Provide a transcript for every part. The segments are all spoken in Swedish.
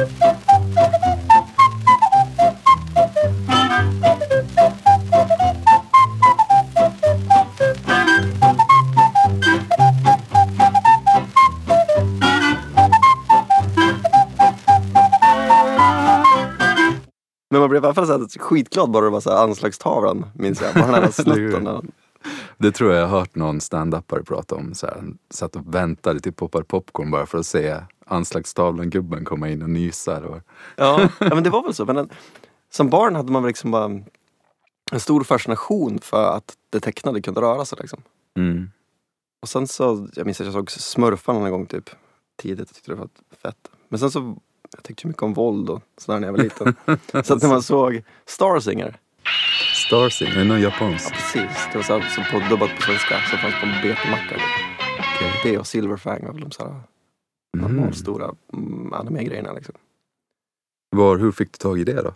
Men man blev i alla fall så här skitglad bara det var så här anslagstavlan, minns jag. Bara den här snutten. Det tror jag jag har hört någon standupare prata om. Så här, satt och väntade till poppar popcorn bara för att se anslagstavlan-gubben komma in och nysa. Ja, ja men det var väl så. Men en, som barn hade man liksom bara en stor fascination för att det tecknade kunde röra sig liksom. Mm. Och sen så, jag minns att jag såg Smurfarna någon gång typ tidigt och tyckte det var fett. Men sen så, jag tyckte mycket om våld och sådär när jag var liten. så att när man såg Star Singer, Starsing, är det någon ja japansk? precis, det var så, här, så på, dubbat på svenska, som fanns på en BT-macka. Liksom. Det och Silverfang var väl de såhär Mm. normalstora mm, anime-grejerna liksom. Var, hur fick du tag i det då?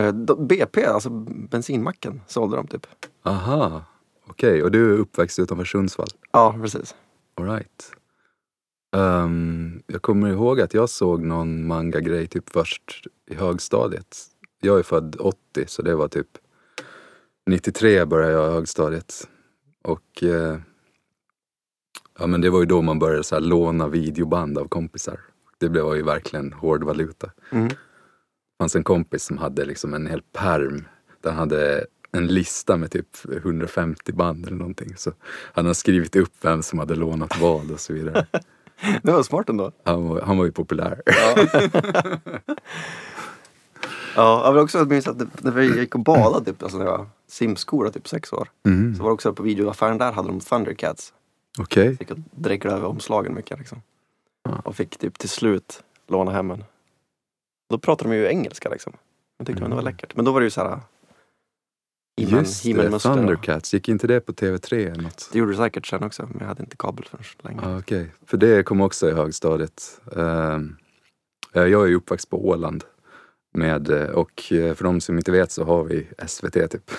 Eh, BP, alltså bensinmacken, sålde de typ. Aha, okej. Och du är uppväxt utanför Sundsvall? Ja, precis. All right. Ehm, jag kommer ihåg att jag såg någon manga-grej typ först i högstadiet. Jag är född 80 så det var typ 93 började jag i högstadiet. Och eh, ja men det var ju då man började så här låna videoband av kompisar. Det blev ju verkligen hård valuta. Mm. Det fanns en kompis som hade liksom en hel perm där han hade en lista med typ 150 band eller någonting. Så han har skrivit upp vem som hade lånat vad och så vidare. Det var smart ändå. Han var, han var ju populär. Ja, jag vill också minnas att när vi gick och badade typ, alltså när jag var simskola, typ sex år. Mm. Så var det också på videoaffären där hade de Thundercats. Okej. Fick och dreckade över omslagen mycket liksom. Ja. Och fick typ till slut låna hem en. Då pratade de ju engelska liksom. Jag tyckte det var Mm. läckert. Men då var det ju såhär He-Man, Just He-Man det, Thundercats. Gick inte det på TV3 eller något? Det gjorde det säkert sen också, men jag hade inte kabel förrän länge. Ah, Okej, för det kom också i högstadiet. Ehm, eh, jag är ju uppväxt på Åland. Med, eh, och eh, för de som inte vet så har vi SVT typ.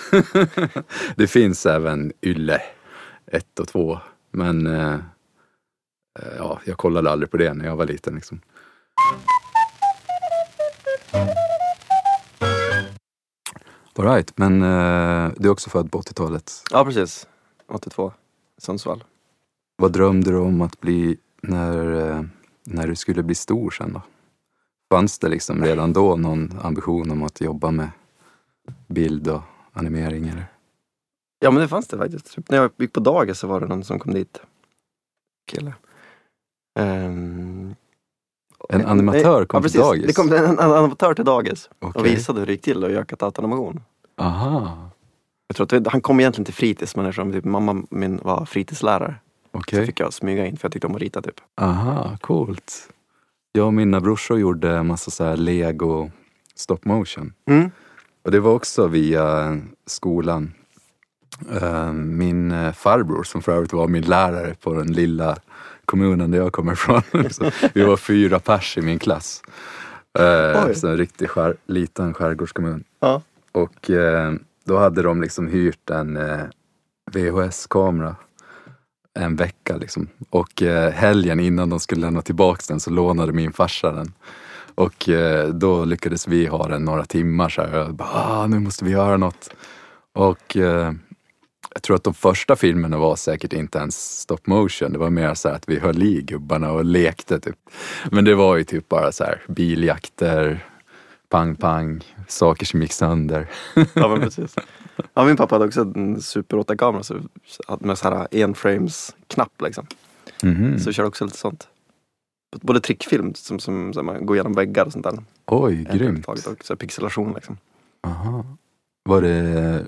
det finns även Yle 1 och 2. Men eh, eh, ja, jag kollade aldrig på det när jag var liten. Liksom. All right, men eh, du är också född på 80-talet. Ja, precis. 82. Sundsvall. Vad drömde du om att bli när, eh, när du skulle bli stor sen då? Fanns det liksom redan då någon ambition om att jobba med bild och animering? Eller? Ja men det fanns det faktiskt. Typ när jag gick på dagis så var det någon som kom dit. Kille. Ehm, En animatör kom ja, till precis. dagis? Det kom en, en animatör till dagis Okej. och visade hur det gick till att göra katatanimation. Aha, Jag tror att han kom egentligen till fritids men eftersom typ mamma min var fritidslärare okej. så fick jag smyga in för jag tyckte om att rita typ. Aha, coolt. Jag och mina brorsor gjorde massa så här lego stop motion. Mm. Och det var också via skolan. Eh, Min eh, farbror, som för övrigt var min lärare på den lilla kommunen där jag kommer ifrån. Vi var fyra pers i min klass. Eh, Oj. Så en riktig skär, liten skärgårdskommun. Ja. Och då hade de liksom hyrt en VHS-kamera en vecka liksom. Och eh, helgen innan de skulle lämna tillbaks den så lånade min farsa den. Och eh, då lyckades vi ha den några timmar så här. Jag bara, ah, nu måste vi göra något. Och eh, jag tror att de första filmerna var säkert inte ens stop motion. Det var mer så här att vi höll i gubbarna och lekte typ. Men det var ju typ bara så här biljakter, pang pang, saker som gick sönder. ja men precis. Ja, min pappa hade också en Super 8-kamera så, så- med så här enframes-knapp liksom. Mhm. Så vi körde också lite sånt. Både trickfilm som, som, som man går igenom väggar och sånt där. Oj, grymt. Och så pixelation liksom. Aha. Var det...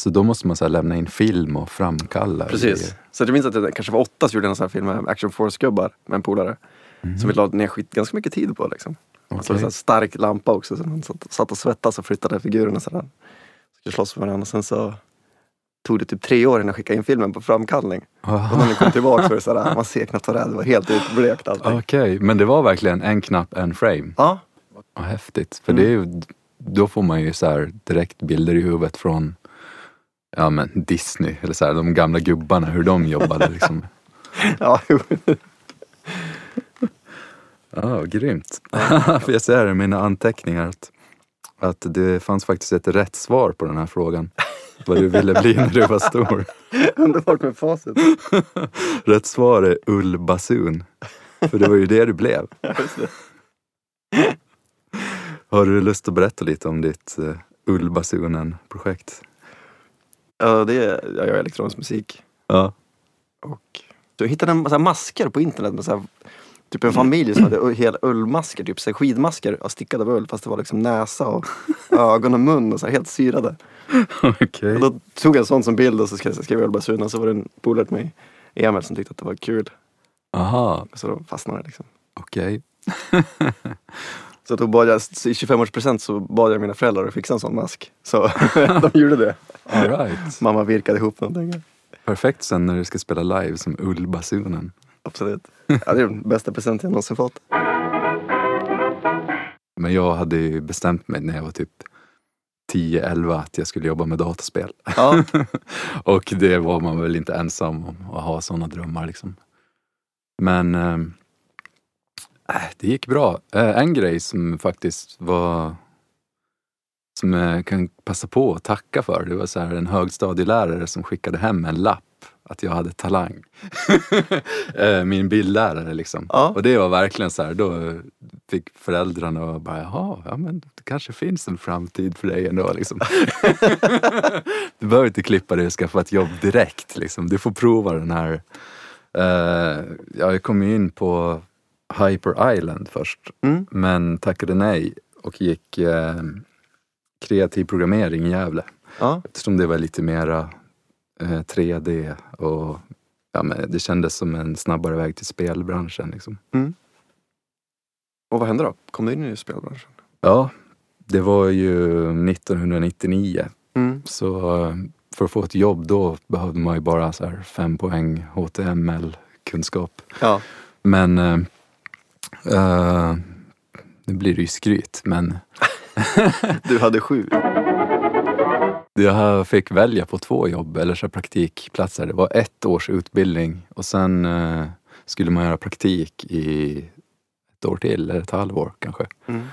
Så då måste man så lämna in film och framkalla? Precis. Så jag minns att det kanske var åtta som gjorde en sån här film med Action Force-gubbar med en polare. Mhm. Som vi la ner skit, ganska mycket tid på liksom. Och så var det Okej. så här stark lampa också så man satt, satt och svettas och flyttade figurerna sådär. Skulle slåss med varandra. Sen så tog det typ tre år innan jag skickade in filmen på framkallning. Och Aha. när den kom tillbaka så var det sådär, man ser knappt vad det är. Det var helt utblekt allting. Okej, men det var verkligen en knapp, en frame. Ja, Vad häftigt. För Mm. det är ju, då får man ju så direkt bilder i huvudet från ja, men Disney, eller så här, de gamla gubbarna, hur de jobbade. Liksom. ja. Ja, grymt. För jag ser i mina anteckningar att, att det fanns faktiskt ett rätt svar på den här frågan. Vad du ville bli när du var stor. Underbart med facit. Rätt svar är ullbasun. För det var ju det du blev. Har du lust att berätta lite om ditt uh, Ullbasunen-projekt? Ja, det är, jag gör elektronisk musik. Ja. Och jag hittade en massa masker på internet med så här, typ en familj som hade hela ullmasker, typ så här skidmasker ja, stickade av ull fast det var liksom näsa och ögon och mun och så här, helt syrade. Och då tog jag en sån som bild och så skrev jag ullbasunen och så var det en polare till mig, Emil, som tyckte att det var kul. Aha, Så då fastnade det liksom. okej. Så då bad jag, i 25-årspresent så bad jag mina föräldrar att fixa en sån mask. Så de gjorde det. All right. Mamma virkade ihop någonting. Perfekt sen när du ska spela live som ullbasunen. Absolut. Ja, det är den bästa presenten jag någonsin fått. Men jag hade ju bestämt mig när jag var typ 10-11 att jag skulle jobba med dataspel. Ja, Och det var man väl inte ensam om att ha sådana drömmar liksom. Men eh, äh, det gick bra. Eh, en grej som faktiskt var som jag kan passa på att tacka för. Det var så här en högstadielärare som skickade hem en lapp att jag hade talang. Eh, Min bildlärare liksom. Ja. Och det var verkligen så här, då fick föräldrarna bara, jaha, ja men det kanske finns en framtid för dig ändå liksom. du behöver inte klippa dig och skaffa ett jobb direkt liksom. Du får prova den här. Eh, ja, jag kom in på Hyper Island först, Mm. men tackade nej och gick eh, kreativ programmering i Gävle. ja. Eftersom det var lite mera eh, 3D och ja, men det kändes som en snabbare väg till spelbranschen. Liksom. Och vad hände då? Kom du in i spelbranschen? Ja, det var ju 1999. Mm. Så eh, för att få ett jobb då behövde man ju bara så här fem poäng HTML-kunskap. Ja. Men eh, nu blir det ju skryt, men Du hade sju. jag fick välja på två jobb, eller så praktikplatser. Det var ett års utbildning och sen eh, skulle man göra praktik i ett år till, eller ett halvår kanske. Mm.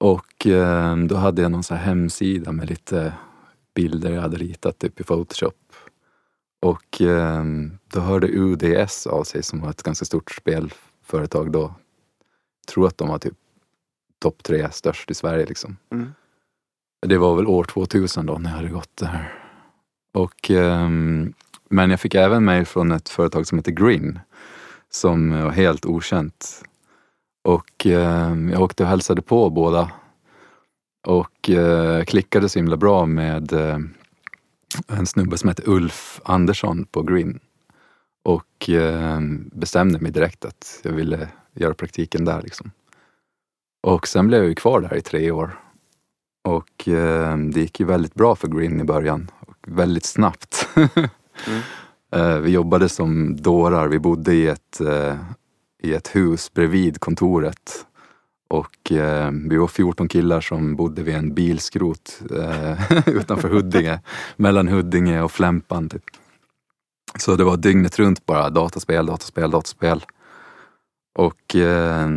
Och eh, då hade jag någon så hemsida med lite bilder jag hade ritat typ i Photoshop. Och då hörde UDS av sig som var ett ganska stort spelföretag då. Tror att de var typ topp tre störst i Sverige liksom. Mm. Det var väl år 2000 då när jag hade gått där. Och, ehm, men jag fick även mejl från ett företag som heter Green som var helt okänt. Och ehm, jag åkte och hälsade på båda och eh, klickade så himla bra med eh, en snubbe som heter Ulf Andersson på Green. Och ehm, bestämde mig direkt att jag ville göra praktiken där. Liksom. Och sen blev jag ju kvar där i tre år. Och eh, det gick ju väldigt bra för Green i början. Och väldigt snabbt. eh, vi jobbade som dårar. Vi bodde i ett, eh, i ett hus bredvid kontoret. Och eh, vi var 14 killar som bodde vid en bilskrot eh, utanför Huddinge. mellan Huddinge och Flämpan. Typ. Så det var dygnet runt bara dataspel, dataspel, dataspel. Och eh,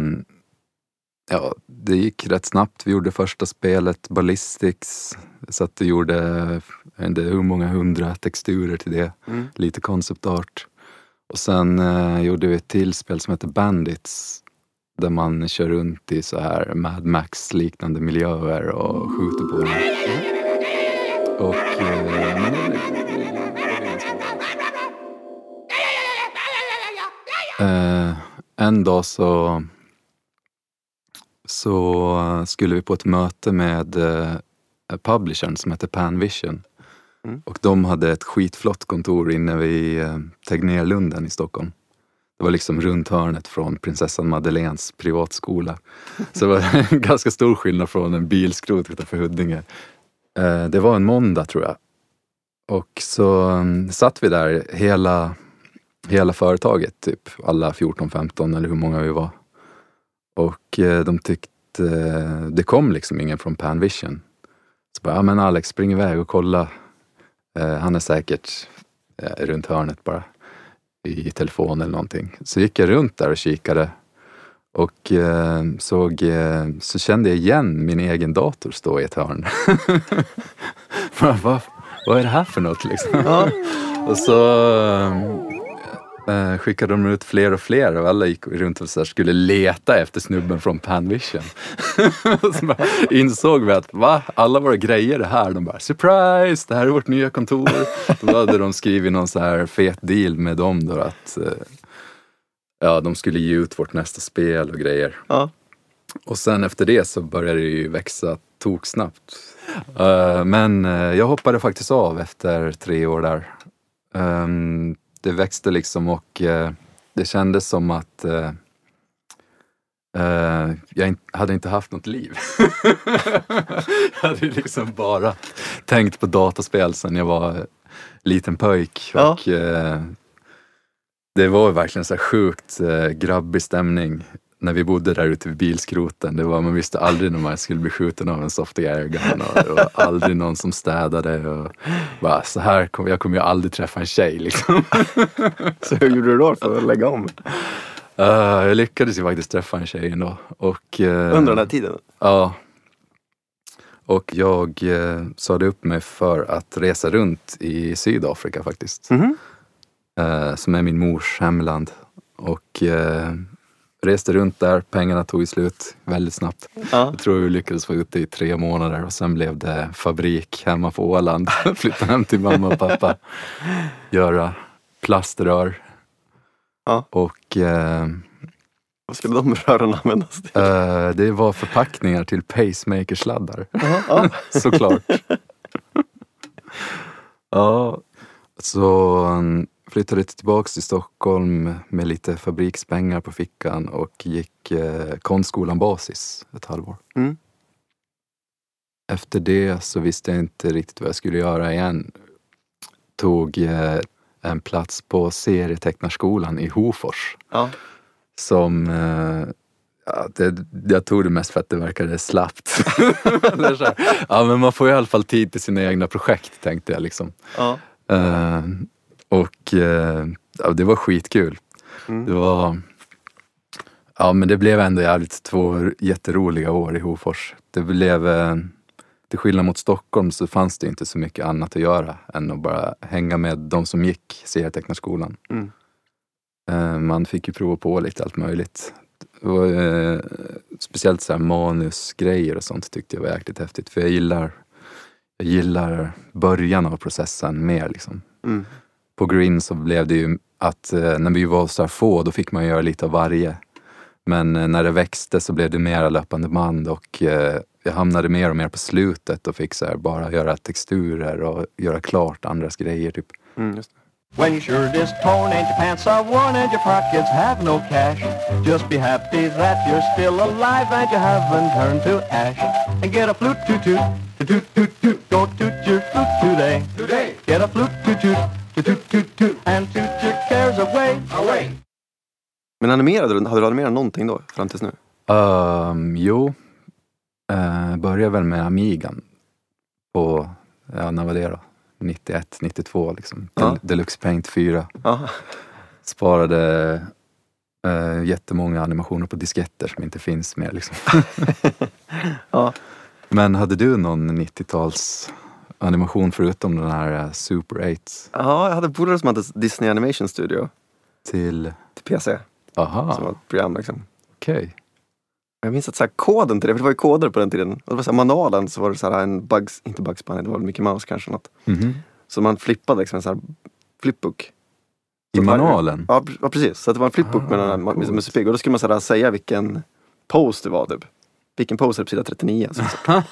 Ja, det gick rätt snabbt. Vi gjorde första spelet, Ballistics. Så att vi gjorde, jag vet inte hur många hundra texturer till det. Mm. Lite concept art. Och sen eh, gjorde vi ett till spel som heter Bandits. Där man kör runt i så här Mad Max-liknande miljöer och skjuter på dem. Och... Eh, men Eh, en dag så så skulle vi på ett möte med eh, publishern som heter Panvision. Mm. Och de hade ett skitflott kontor inne vid eh, Tegnérlunden i Stockholm. Det var liksom runt hörnet från prinsessan Madeleines privatskola. Så det var en ganska stor skillnad från en bilskrot utanför Huddinge. Eh, det var en måndag tror jag. Och så mm, satt vi där hela, hela företaget, typ alla 14-15 eller hur många vi var. Och eh, de tyckte, det kom liksom ingen från Panvision. Så bara, ja men Alex spring iväg och kolla. Eh, han är säkert eh, runt hörnet bara. I telefon eller någonting. Så gick jag runt där och kikade. Och såg, så kände jag igen min egen dator stå i ett hörn. Vad va, vad är det här för något liksom? Och så eh, skickade de ut fler och fler och alla gick runt och så skulle leta efter snubben från Panvision. så insåg vi att va, alla våra grejer är här. De bara surprise, det här är vårt nya kontor. då hade de skrivit någon så här fet deal med dem då att eh, ja, de skulle ge ut vårt nästa spel och grejer. Ja. Och sen efter det så började det ju växa toksnabbt. Uh, men jag hoppade faktiskt av efter tre år där. Um, det växte liksom och uh, det kändes som att jag in hade inte haft något liv. jag hade liksom bara tänkt på dataspel sen jag var liten pojk. Ja. Och, det var verkligen så här sjukt grabbig stämning när vi bodde där ute vid bilskroten. Det var, man visste aldrig när man skulle bli skjuten av en softig airgun och det var aldrig någon som städade. Och bara, så här kom, jag kommer ju aldrig träffa en tjej liksom. Så hur gjorde du då för att lägga om? Uh, jag lyckades ju faktiskt träffa en tjej ändå. Och, uh, Under den här tiden? Ja. Och jag uh, sade upp mig för att resa runt i Sydafrika faktiskt. Mhm. Uh, som är min mors hemland. Och uh, reste runt där, pengarna tog ju slut väldigt snabbt. Ja. Jag tror vi lyckades få ut det i tre månader och sen blev det fabrik hemma på Åland. Flytta hem till mamma och pappa. Göra plaströr. Ja. Och eh, Vad skulle de rören användas till? eh, det var förpackningar till pacemakersladdar. Ja. Såklart. ja, så mm, flyttade tillbaks till Stockholm med lite fabrikspengar på fickan och gick eh, konstskolan basis ett halvår. Mm. Efter det så visste jag inte riktigt vad jag skulle göra igen. Tog eh, en plats på serietecknarskolan i Hofors. Ja. Som eh, Ja, det, jag tog det mest för att det verkade slappt. Ja, men man får i alla fall tid till sina egna projekt tänkte jag. Liksom. Ja. Eh, och eh, ja, det var skitkul. Mm. Det var Ja men det blev ändå jävligt två jätteroliga år i Hofors. Det blev, eh, till skillnad mot Stockholm så fanns det inte så mycket annat att göra än att bara hänga med de som gick serietecknarskolan. Mm. Eh, man fick ju prova på lite allt möjligt. Var, eh, speciellt så här manusgrejer och sånt tyckte jag var jäkligt häftigt. För jag gillar, jag gillar början av processen mer liksom. Mm. På Green så blev det ju att eh, när vi var så här få, då fick man göra lite av varje. Men eh, när det växte så blev det mera löpande band och eh, jag hamnade mer och mer på slutet och fick så här bara göra texturer och göra klart andras grejer. Typ. Mm, just det. When your shirt is torn and your pants are worn and your pockets have no cash, just be happy that you're still alive and you haven't turned to ash. And get a flute toot, toot toot toot toot, go toot your flute today. Today. Get a flute toot toot, toot toot toot toot, and toot your cares away. Away. Men animerade du? Hade du animerat någonting då fram tills nu? Um, jo, uh, började väl med Amigan på, ja när var det då? 91, 92 liksom. Ja. Del- Deluxe Paint 4. Ja. Sparade uh, jättemånga animationer på disketter som inte finns mer liksom. Ja. Men hade du någon 90-tals animation förutom den här eh, Super 8 ja, jag hade polare som hade Disney Animation Studio till, till PC. aha, Som var ett program liksom. okej. Jag minns att så här, koden till det, för det var ju koder på den tiden. Och det var så här, manualen så var det så här en Bugs, inte Bugs Bunny, det var väl Mickey Mouse kanske något. Mhm. Så man flippade liksom en sån här flipbook. I Så manualen? Ja, pre- ja precis, så det var en flipbook med, den här, Ah, med, med Supig. Och då skulle man så här, säga vilken pose det var typ. Vilken pose är på sida 39. Så,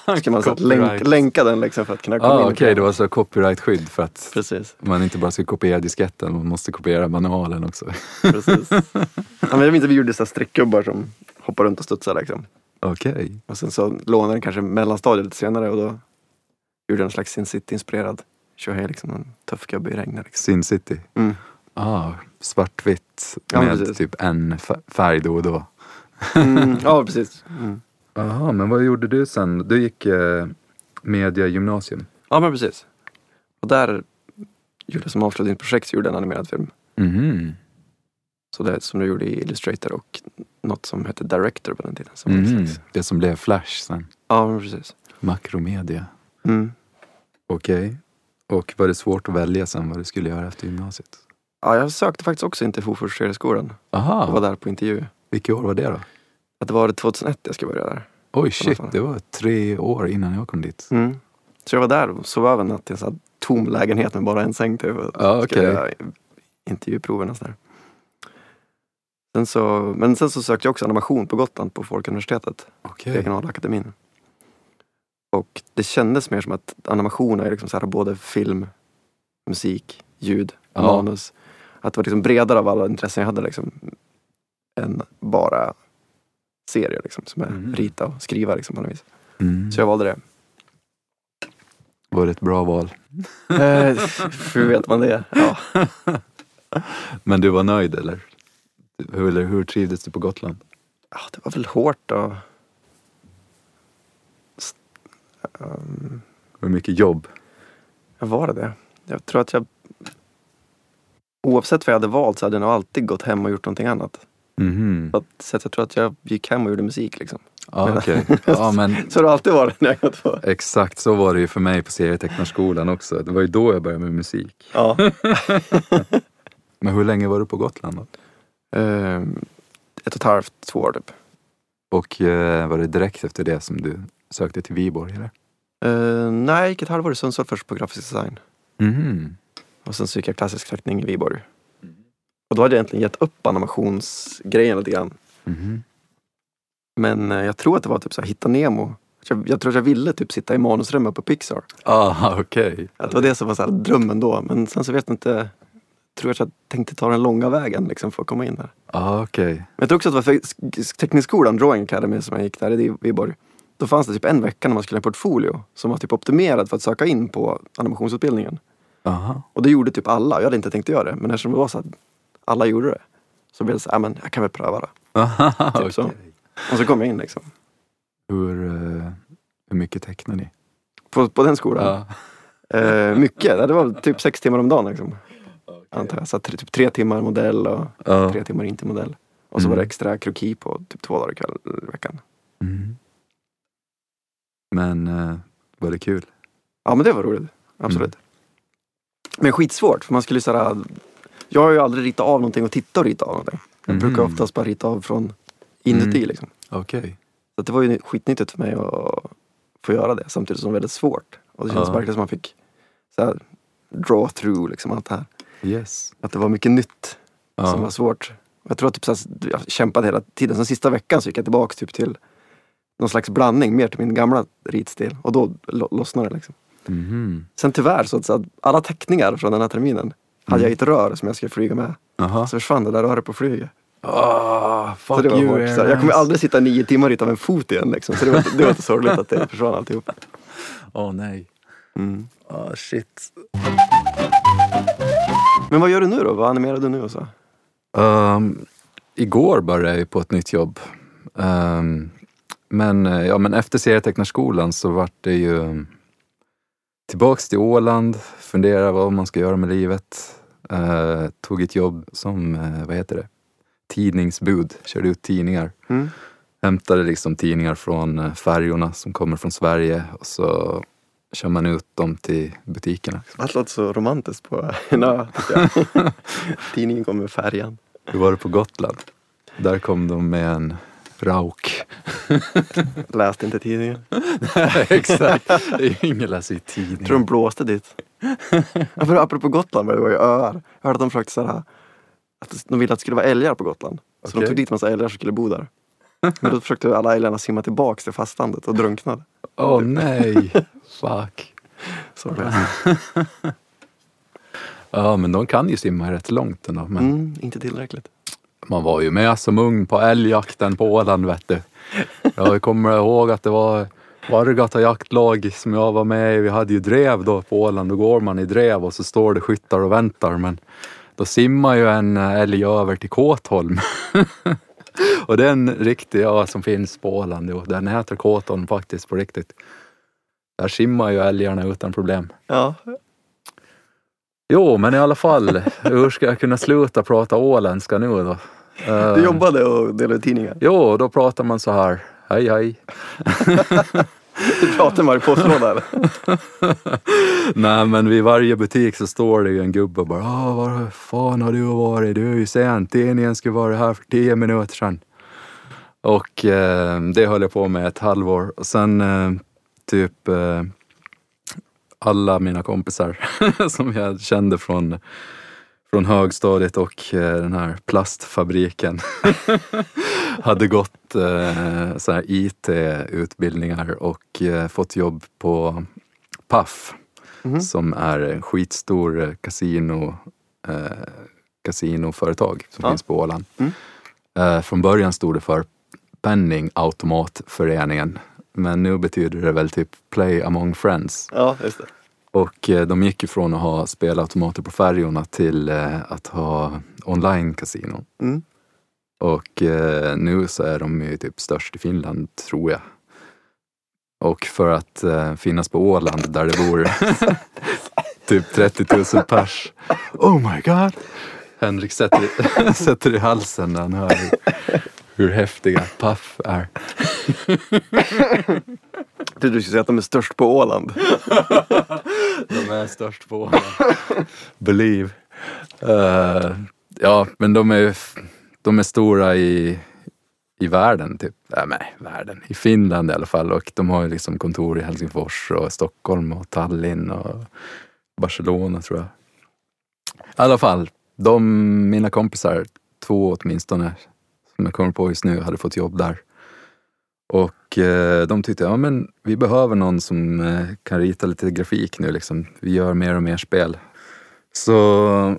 så ska man så länk, länka den liksom för att kunna komma Ah, in. Okej, det var så copyright-skydd för att Precis, man inte bara ska kopiera disketten, man måste kopiera manualen också. precis. ja, men att vi gjorde så streckgubbar som hoppar runt och studsar liksom. Okej. Och sen så lånade den kanske mellanstadiet lite senare och då gjorde jag en slags Sin City-inspirerad tjohej, liksom en tuff gubbe i regnet. Liksom. Sin City. Mm. Ah, svartvitt Ja, med precis. typ en färg då och då. Mm, ja, precis. Mm. Jaha, men vad gjorde du sen? Du gick eh, media gymnasium? Ja, men precis. Och där gjorde jag som avslutningsprojekt så gjorde en animerad film. Mhm. Så det som du gjorde i Illustrator och något som hette Director på den tiden. Som en Mm. Det som blev Flash sen. Ja, men precis. Makromedia. Mm. Okej. Och var det svårt att välja sen vad du skulle göra efter gymnasiet? Ja, jag sökte faktiskt också in till Hofors skolan och var Aha, där på intervju. vilket år var det då? Att det var det 2001 jag skulle börja där. Oj shit, det var tre år innan jag kom dit. Mm. Så jag var där och sov över en natt i en sån tom lägenhet med bara en säng typ. och Ja, skulle okej. göra Intervjuproven och sådär. Sen så, men sen så sökte jag också animation på Gotland på Folkuniversitetet, Okej. Regionalakademin. Och det kändes mer som att animation är liksom så här både film, musik, ljud, Ja. manus. Att det var liksom bredare av alla intressen jag hade liksom, än bara serier liksom, som är Mhm. rita och skriva liksom, på något vis. Mm. Så jag valde det. Var det ett bra val? Eh, hur vet man det? Ja. Men du var nöjd eller? Hur, eller hur trivdes du på Gotland? Ja, det var väl hårt och... Var det mycket jobb? Ja, var det det? Jag tror att jag... Oavsett vad jag hade valt så hade jag nog alltid gått hem och gjort någonting annat. Mhm. Så, jag tror att jag gick hem och gjorde musik liksom. Ja, okej. Ja, men Så har det alltid varit när jag gått på. exakt så var det ju för mig på serietecknarskolan också. Det var ju då jag började med musik. Ja. Men hur länge var du på Gotland då? Ehm, ett och ett halvt, två år typ. Och eh, var det direkt efter det som du sökte till Viborg eller? Uh, nej, jag gick ett halvår i Sundsvall först på grafisk design. Mhm. Och sen så gick jag klassisk teckning i Viborg. Och då hade jag egentligen gett upp animationsgrejen lite grann. Mhm. Men eh, jag tror att det var typ så här, hitta Nemo. Jag, jag tror att jag ville typ sitta i manusrummet på Pixar. Ah, okej. Att det var det som var så här, drömmen då. Men sen så vet jag inte. Tror jag att jag tänkte ta den långa vägen liksom, för att komma in där. Ah, okej. Men jag tror också att det var för Tekniskskolan, Drawing Academy, som jag gick där i Viborg. Då fanns det typ en vecka när man skulle ha en portfolio som var typ optimerad för att söka in på animationsutbildningen. Aha. Och det gjorde typ alla. Jag hade inte tänkt göra det. Men eftersom det var så att alla gjorde det. Så blev det så här, "Ja, men jag kan väl pröva. Aha, Typ så. okej. Och så kom jag in liksom. Hur, eh, hur mycket tecknar ni? På, på den skolan. Eh, mycket. Det var typ sex timmar om dagen liksom. Antar jag. Så typ tre timmar modell och Ja. tre timmar inte modell. Och så Mm. var det extra kroki på typ två dagar i kväll, i veckan. Mm. Men eh, var det kul? Ja men det var roligt. Absolut. Mm. Men skitsvårt för man skulle såhär Jag har ju aldrig ritat av någonting och tittat och rita av någonting. Jag brukar oftast bara rita av från inuti Mm. liksom. Okej. Så det var ju skitnyttigt för mig att få göra det samtidigt som det var väldigt svårt. Och det känns Ja. verkligen som man fick så här, draw through liksom allt det här. Yes. Att det var mycket nytt som var svårt. Jag tror att typ, så här, jag kämpade hela tiden. Sen sista veckan så gick jag tillbaka typ, till någon slags blandning, mer till min gamla ritstil. Och då lo- lossnade det liksom. Mhm. Sen tyvärr så att, så att alla teckningar från den här terminen hade jag i ett rör som jag skulle flyga med. Jaha. Så försvann det där röret på flyget. Så fuck det var you hårt. Så jag kommer aldrig sitta nio timmar av en fot igen liksom. Så det var, det var inte sorgligt att det försvann alltihop. Åh nej. Mm. Ah shit. Men vad gör du nu då? Vad animerar du nu så? Um, igår började jag på ett nytt jobb. Um, men, eh, ja, men efter serietecknarskolan så vart det ju tillbaks till Åland, fundera vad man ska göra med livet. Eh, tog ett jobb som, eh, vad heter det, tidningsbud, körde ut tidningar. Mm. Hämtade liksom tidningar från eh, färjorna som kommer från Sverige och så kör man ut dem till butikerna. Allt låter så romantiskt på en ö. Tidningen kommer med färjan. Hur var det på Gotland? Där kom de med en rauk. Läste inte tidningen. Exakt. Det är ingen läser i Jag tror de tidningen. blåste dit. Apropå, apropå Gotland, det var ju öar. Jag hörde att de försökte såhär, att de ville att det skulle vara älgar på Gotland. Så de Okej. tog dit massa älgar som skulle bo där. Men då försökte alla älgarna simma tillbaks till fastlandet och drunknade. Åh nej. Fuck. Så var det. Ja men de kan ju simma rätt långt ändå. Men Mm, inte tillräckligt. Man var ju med som ung på älgjakten på Åland vet du. Jag kommer ihåg att det var Vargata jaktlag som jag var med i. Vi hade ju drev då på Åland. Då går man i drev och så står det skyttar och väntar. Men då simmar ju en älg över till Kåtholm. och det är en riktig ö som finns på Åland. Jo. Den heter Kåtholm faktiskt på riktigt. Där simmar ju älgarna utan problem. Ja, Jo, men i alla fall. Hur ska jag kunna sluta prata åländska nu då? Du jobbade och delade tidningar. Jo, då pratar man så här. Hej hej. Du pratade med postlåda eller? Nej men vid varje butik så står det ju en gubbe och bara Åh, var fan har du varit? Du är ju sen. Tidningen skulle vara här för tio minuter sedan. Och eh, det höll jag på med ett halvår. Och sen eh, typ eh, alla mina kompisar som jag kände från, från högstadiet och eh, den här plastfabriken hade gått eh, så här IT-utbildningar och eh, fått jobb på Paf som är en skitstor eh, kasino, eh, kasinoföretag som Ja. finns på Åland. Mm. Eh, från början stod det för Penningautomatföreningen men nu betyder det väl typ Play Among Friends. Ja, just det. Och eh, de gick ifrån att ha spelautomater på färjorna till eh, att ha online-casino. Mm. Och eh, nu så är de ju typ störst i Finland, tror jag. Och för att finnas på Åland där det bor typ 30 000 pers. Oh my god! Henrik sätter, sätter i halsen när han hör hur, häftiga Puff är. Du skulle säga att de är störst på Åland. De är störst på Åland. Believe. Eh, ja, men de är, de är stora i, i världen, typ. Äh, nej, världen. I Finland i alla fall. Och de har ju liksom kontor i Helsingfors och Stockholm och Tallinn och Barcelona tror jag. I alla fall, de, mina kompisar, två åtminstone, som jag kommer på just nu, hade fått jobb där. Och eh, de tyckte, ja men vi behöver någon som eh, kan rita lite grafik nu liksom. Vi gör mer och mer spel. Så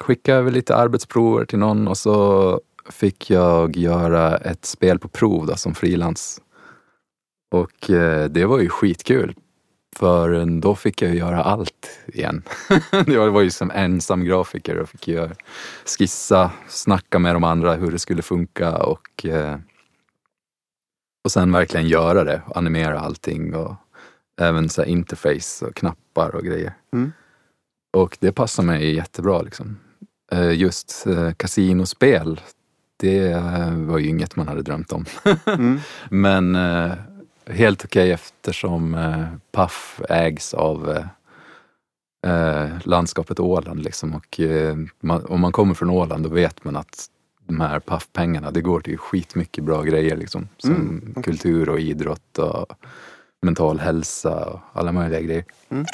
skickade vi lite arbetsprover till någon och så fick jag göra ett spel på prov då, som frilans. Och eh, det var ju skitkul. För då fick jag ju göra allt igen. jag var ju som ensam grafiker och fick göra, skissa, snacka med de andra hur det skulle funka och eh, och sen verkligen göra det, animera allting och även så interface och knappar och grejer. Mm. Och det passar mig jättebra liksom. Eh, Just eh, kasinospel, det var ju inget man hade drömt om. Mm. Men helt okej eftersom eh, Paf ägs av eh, eh, landskapet Åland. Liksom. Och, eh, man, om man kommer från Åland då vet man att de här Paf-pengarna, det går till skitmycket bra grejer. Liksom, som Mm, okej. kultur och idrott och mental hälsa och alla möjliga grejer. Mm.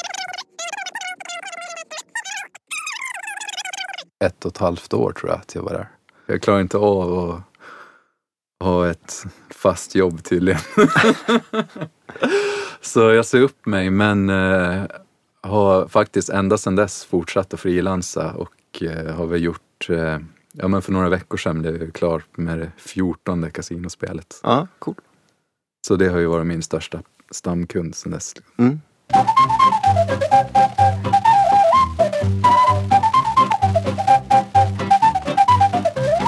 Ett och ett halvt år tror jag att jag var där. Jag klarar inte av att ha ett fast jobb tydligen. Så jag ser upp mig men eh, har faktiskt ända sedan dess fortsatt att frilansa och eh, har väl gjort, eh, ja men för några veckor sedan blev jag klar med det fjortonde kasinospelet. Ja, cool. Så det har ju varit min största stamkund sedan dess. Mm.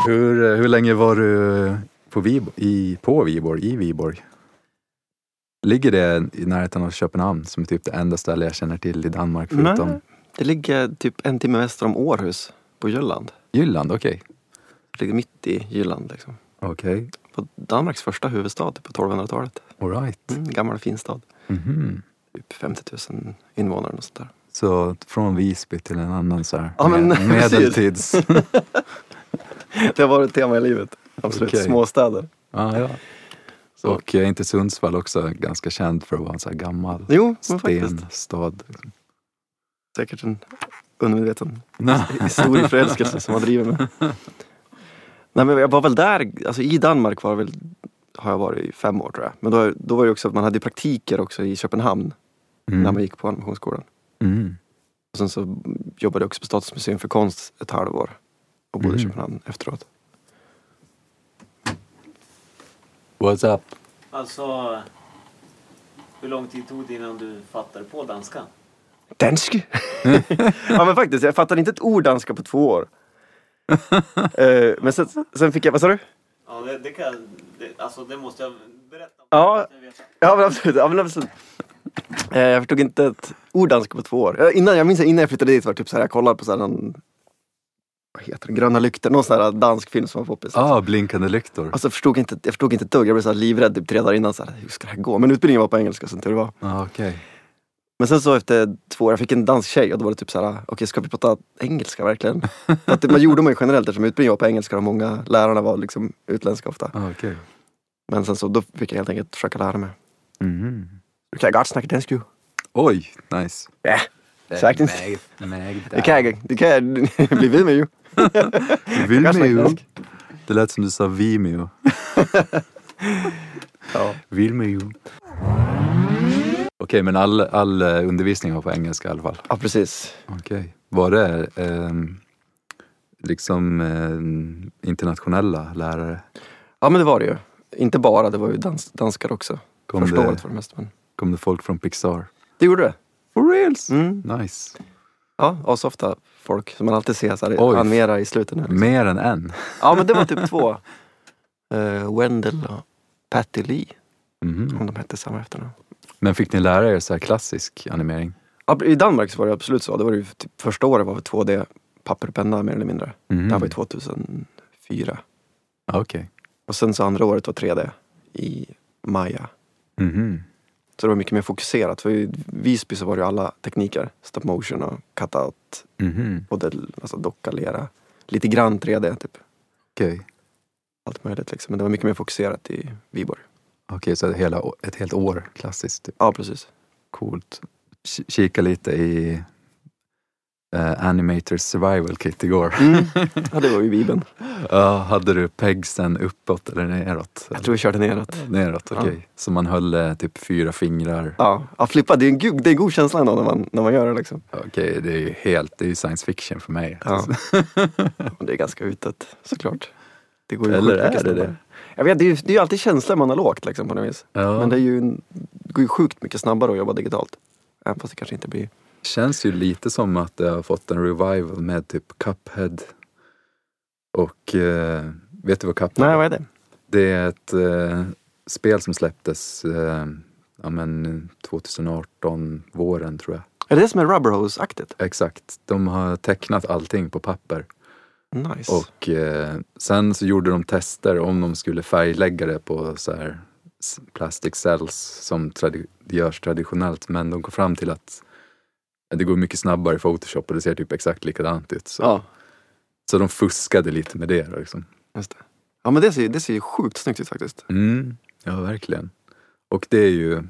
Hur, eh, hur länge var du på, Vib- i, på Viborg, i Viborg? Ligger det i närheten av Köpenhamn som är typ det enda ställe jag känner till i Danmark förutom Nej, det ligger typ en timme väster om Århus på Jylland. Jylland? Okej. Det ligger mitt i Jylland liksom. Okej, På Danmarks första huvudstad på 1200-talet. alright. Mm, gammal fin stad. Mhm. Typ 50 000 invånare och sånt där. Så från Visby till en annan så här Ja, med- medeltids... Det har varit ett tema i livet. Absolut. Okej. Småstäder. ja, ja. Så. Och är inte Sundsvall också ganska känd för att vara en så här gammal Jo, stenstad? Säkert en undermedveten historieförälskelse som har drivit mig. Nej men jag var väl där, alltså i Danmark var väl, har jag varit i fem år tror jag. Men då, då var det också att man hade praktiker också i Köpenhamn Mm. när man gick på animationsskolan. Mm. Och sen så jobbade jag också på Statens museum för konst ett halvår. Och bodde i Mm. Köpenhamn efteråt. What's up? Alltså, hur lång tid tog det innan du fattade på danska? Dansk! ja men faktiskt, jag fattade inte ett ord danska på två år. Eh, men sen, sen fick jag, vad sa du? Ja, det, det kan det, Alltså, det måste jag berätta om. Ja. Jag. Ja men absolut. Ja, men absolut. Eh, jag förstod inte ett ord danska på två år. Eh, Innan, jag minns innan jag flyttade dit var det typ så här, jag kollade på så här någon vad heter det, Gröna lyktor, någon sån här dansk film som var poppis. Ah, blinkande lyktor. Alltså förstod inte, jag förstod inte ett dugg, jag blev så livrädd typ tre dagar innan. Så här, hur ska det här gå? Men utbildningen var på engelska som tur var. Ah, okej. Men sen så efter två år, jag fick en dansk tjej och då var det typ så här, okej ska vi prata engelska verkligen? Att man gjorde man ju generellt eftersom utbildningen var på engelska och många lärarna var liksom utländska ofta. Ah, okej. Men sen så då fick jag helt enkelt försöka lära mig. Mhm. Du kan gott snacka dansk ju. Oj, nice. Ja, sagtens. Magda. Det kan jag, det kan jag bli vid med ju. Vimeo. Det lät som du sa Vimeo. Ja. Vimeo. Okej, men all, all eh, undervisning var på engelska i alla fall? ja, precis. Okej. Var det ehm, liksom ehm, internationella lärare? Ja men det var det ju. Inte bara, det var ju dans, danskar också. Kom Första det, året var det mest. Men... kom det folk från Pixar? Det gjorde det. For reals? Mm. Nice. Ja, asofta folk som man alltid ser så här, Oj. animera i slutet nu. Liksom. Mer än en? Ja men det var typ två. Uh, Wendell och Patty Lee, Mhm. om de hette samma efternamn. Men fick ni lära er så här klassisk animering? Ja, I Danmark så var det absolut så. Det var ju typ, första året var det 2D papper och penna mer eller mindre. Mhm. Det här var ju 2004. Ah, Okej. Och sen så andra året var 3D i Maya. Mhm. Så det var mycket mer fokuserat. För i Visby så var det ju alla tekniker. Stop motion och cut-out. Mhm. Både alltså docka, lera. Lite grann 3D typ. Okej. Allt möjligt liksom. Men det var mycket mer fokuserat i Viborg. Okej, så ett, hela, ett helt år klassiskt. Typ. Ja precis. Coolt. K- Kika lite i eh, Animators Survival Kit igår. Mm. Ja det var ju Bibeln. Ja, hade du pegsen uppåt eller neråt? Jag tror vi körde neråt. Neråt, okej. Ja. Så man höll eh, typ fyra fingrar. Ja, ja flippa. Det är en, go- det är en god känsla ändå när man, när man gör det liksom. Okej, det är ju helt, det är science fiction för mig. Ja. Och det är ganska utåt såklart. Det går ju Eller är det snabbare. det? Jag vet, det är ju det är ju alltid känslor man har lågt liksom, på något vis. Ja. Men det, är ju, det går ju sjukt mycket snabbare att jobba digitalt. Även fast det kanske inte blir... Känns ju lite som att det har fått en revival med typ Cuphead. Och eh, vet du vad Cuphead Nej, vad är det? Det är ett eh, spel som släpptes eh, ja, men 2018, våren tror jag. Är det det som är Rubberhose-aktigt? Exakt. De har tecknat allting på papper. Nice. Och eh, sen så gjorde de tester om de skulle färglägga det på så här plastic cells som tradi- görs traditionellt. Men de kom fram till att det går mycket snabbare i Photoshop och det ser typ exakt likadant ut. Så, Ja, så de fuskade lite med det. Liksom. just det. Ja men det ser, det ser ju sjukt snyggt ut faktiskt. Mm, ja, verkligen. Och det är ju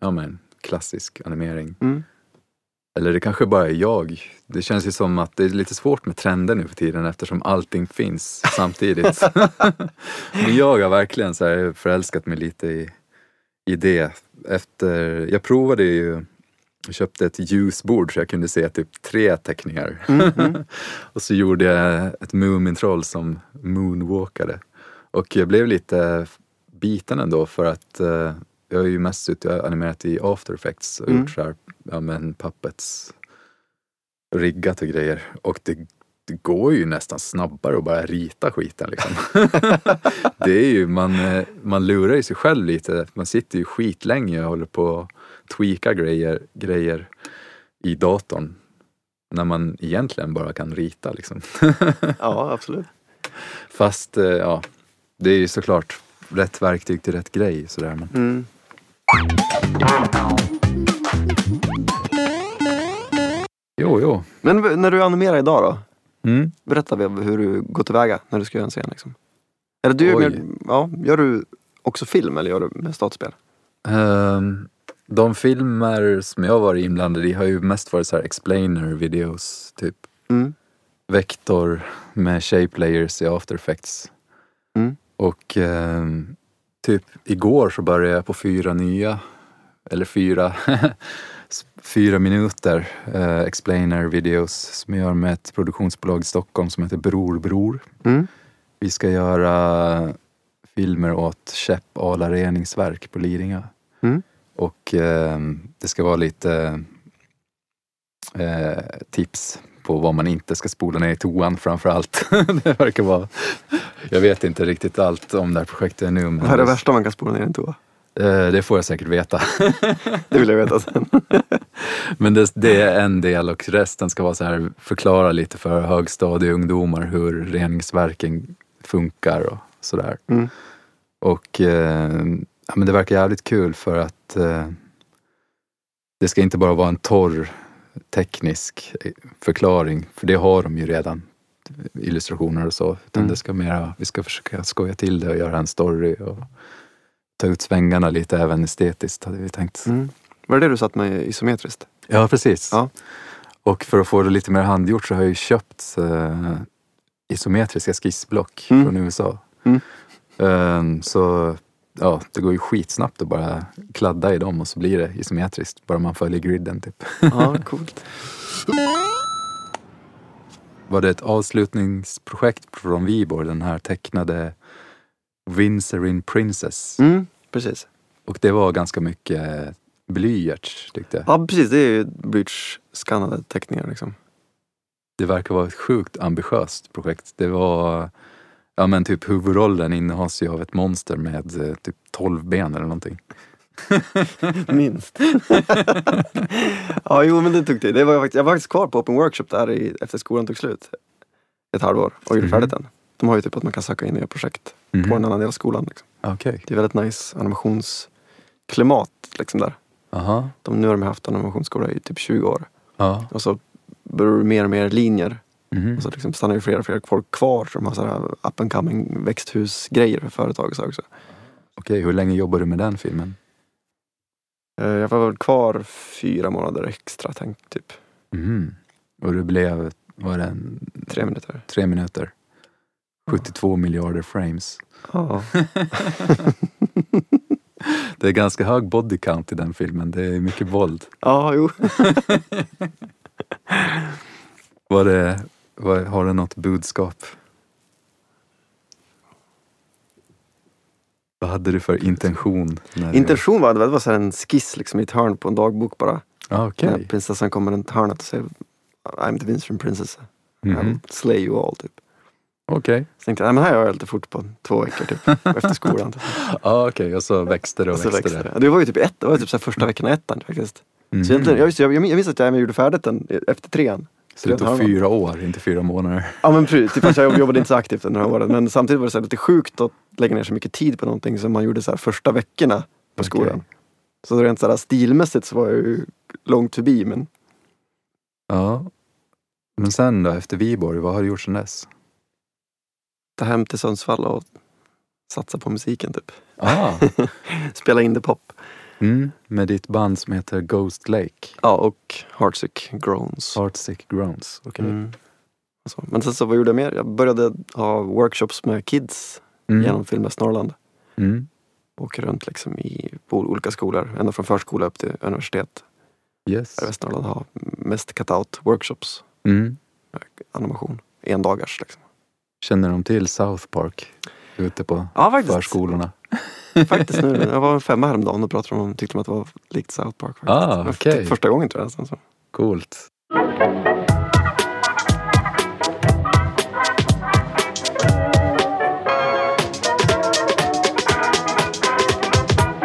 ja, men, klassisk animering. Mm. Eller det kanske bara är jag. Det känns ju som att det är lite svårt med trender nu för tiden eftersom allting finns samtidigt. Men jag har verkligen så här förälskat mig lite i, i det. Efter, jag provade ju, jag köpte ett ljusbord så jag kunde se typ tre teckningar. och så gjorde jag ett Moomin-troll som moonwalkade. Och jag blev lite biten ändå för att eh, jag har ju mest suttit och animerat i after effects och Mm. gjort så här, ja men puppets riggat och grejer. Och det, det går ju nästan snabbare att bara rita skiten liksom. det är ju, man, eh, man lurar ju sig själv lite. Man sitter ju skitlänge och håller på tweaka grejer, grejer i datorn. När man egentligen bara kan rita liksom. Ja, absolut. Fast eh, ja, det är ju såklart rätt verktyg till rätt grej sådär. Men... Mm. Jo, jo. Men när du animerar idag då? Mm. Berätta hur du går tillväga när du ska göra en scen. Liksom. Eller du, mer, ja, gör du också film eller gör du med statsspel? Ehm, de filmer som jag varit inblandad i har ju mest varit så explainer videos, typ Mm. vektor med shape layers i after effects. Mm. Och ehm, typ igår så började jag på fyra nya, eller fyra, fyra minuter eh, explainer videos som jag gör med ett produktionsbolag i Stockholm som heter Bror Bror. Mm. Vi ska göra filmer åt Käpp Ala Reningsverk på Lidingö. Mm. Och eh, det ska vara lite eh, tips på vad man inte ska spola ner i toan framför allt. det verkar vara... Jag vet inte riktigt allt om det här projektet nu. Men Vad är det värsta man kan spola ner i en toa? Eh, det får jag säkert veta. Det vill jag veta sen. Men det, det är en del och resten ska vara så här, förklara lite för högstadieungdomar hur reningsverken funkar och sådär. Mm. Och eh, ja, men det verkar jävligt kul för att eh, det ska inte bara vara en torr teknisk eh, förklaring, för det har de ju redan, illustrationer och så. Utan Mm. det ska mera, vi ska försöka skoja till det och göra en story och ta ut svängarna lite även estetiskt hade vi tänkt. Mm. Var det det du satt med isometriskt? Ja, precis. Ja. Och för att få det lite mer handgjort så har jag ju köpt eh, isometriska skissblock Mm. från USA. Mm. Eh, så ja, det går ju skitsnabbt att bara kladda i dem och så blir det isometriskt. Bara man följer griden typ. Ja, coolt. Var det ett avslutningsprojekt från Vibor, den här tecknade Vincerin Princess. Mm, precis. Och det var ganska mycket blyerts tyckte jag. Ja, precis. Det är ju blyerts-skannade teckningar liksom. Det verkar vara ett sjukt ambitiöst projekt. Det var, ja men typ huvudrollen innehas ju av ett monster med eh, typ 12 ben eller någonting. Minst. ja, jo men det tog tid. Det var jag, faktiskt, jag var faktiskt kvar på Open Workshop där i, efter skolan tog slut. Ett halvår och gjorde Mhm. färdigt den. De har ju typ att man kan söka in nya projekt Mhm. på en annan del av skolan. Liksom. Okej. Det är väldigt nice animationsklimat liksom där. Aha. De, nu har de haft animationsskola i typ 20 år. Ja. Och så börjar det mer och mer linjer. Mhm. Och så liksom stannar ju fler och fler folk kvar som har sådana up and coming växthusgrejer för företag och så också. Okej, hur länge jobbar du med den filmen? Eh, Jag var väl kvar fyra månader extra tänkt typ. Mhm. Och det blev, var det en, Tre minuter. tre minuter? 72 miljarder frames. Ja. Det är ganska hög body count i den filmen. Det är mycket våld. ja, jo. Var det, har det något budskap? Vad hade du för intention? När Intention var, det var så en skiss liksom i ett hörn på en dagbok bara. Ah, Okej. När prinsessan kommer runt hörnet och säger I'm the Vincent princess. I Mhm. will slay you all typ. Okej. Så tänkte jag, nej men här gör jag lite fort på två veckor typ. efter skolan. Typ. Ah, Okej, och så växte det och Och växte, växte det. det. Det var ju typ ett, det var typ så första veckan i ettan faktiskt. Mhm. Så egentligen, jag, jag, jag minns att jag även gjorde färdigt den efter trean. Så det tog fyra år, inte fyra månader. Ja men precis, typ att jag jobbade inte så aktivt under några åren. Men samtidigt var det så här lite sjukt att lägga ner så mycket tid på någonting som man gjorde så här första veckorna på skolan. Okej. Så rent så här stilmässigt så var jag ju långt förbi men Ja. Men sen då, efter Viborg, vad har du gjort sen dess? ta hem till Sundsvall och satsa på musiken typ. Ah. Spela in the pop. Mm, med ditt band som heter Ghost Lake. Ja och Heartsick Groans. Heartsick Grounds. Okej. Mm. Och så. Men sen så vad gjorde jag mer? Jag började ha workshops med kids Mm. genom Filmmäst Norrland. Mm. Åker runt liksom i, på olika skolor, ända från förskola upp till universitet. Yes. I Västernorrland har mest cut-out workshops, Mm. animation, endagars liksom. Känner de till South Park? Ute på Ja faktiskt. förskolorna? faktiskt nu, jag var femma häromdagen och pratade om, tyckte de att det var likt South Park. Faktiskt. Ah, okej. typ Första gången tror jag nästan. Så. Coolt.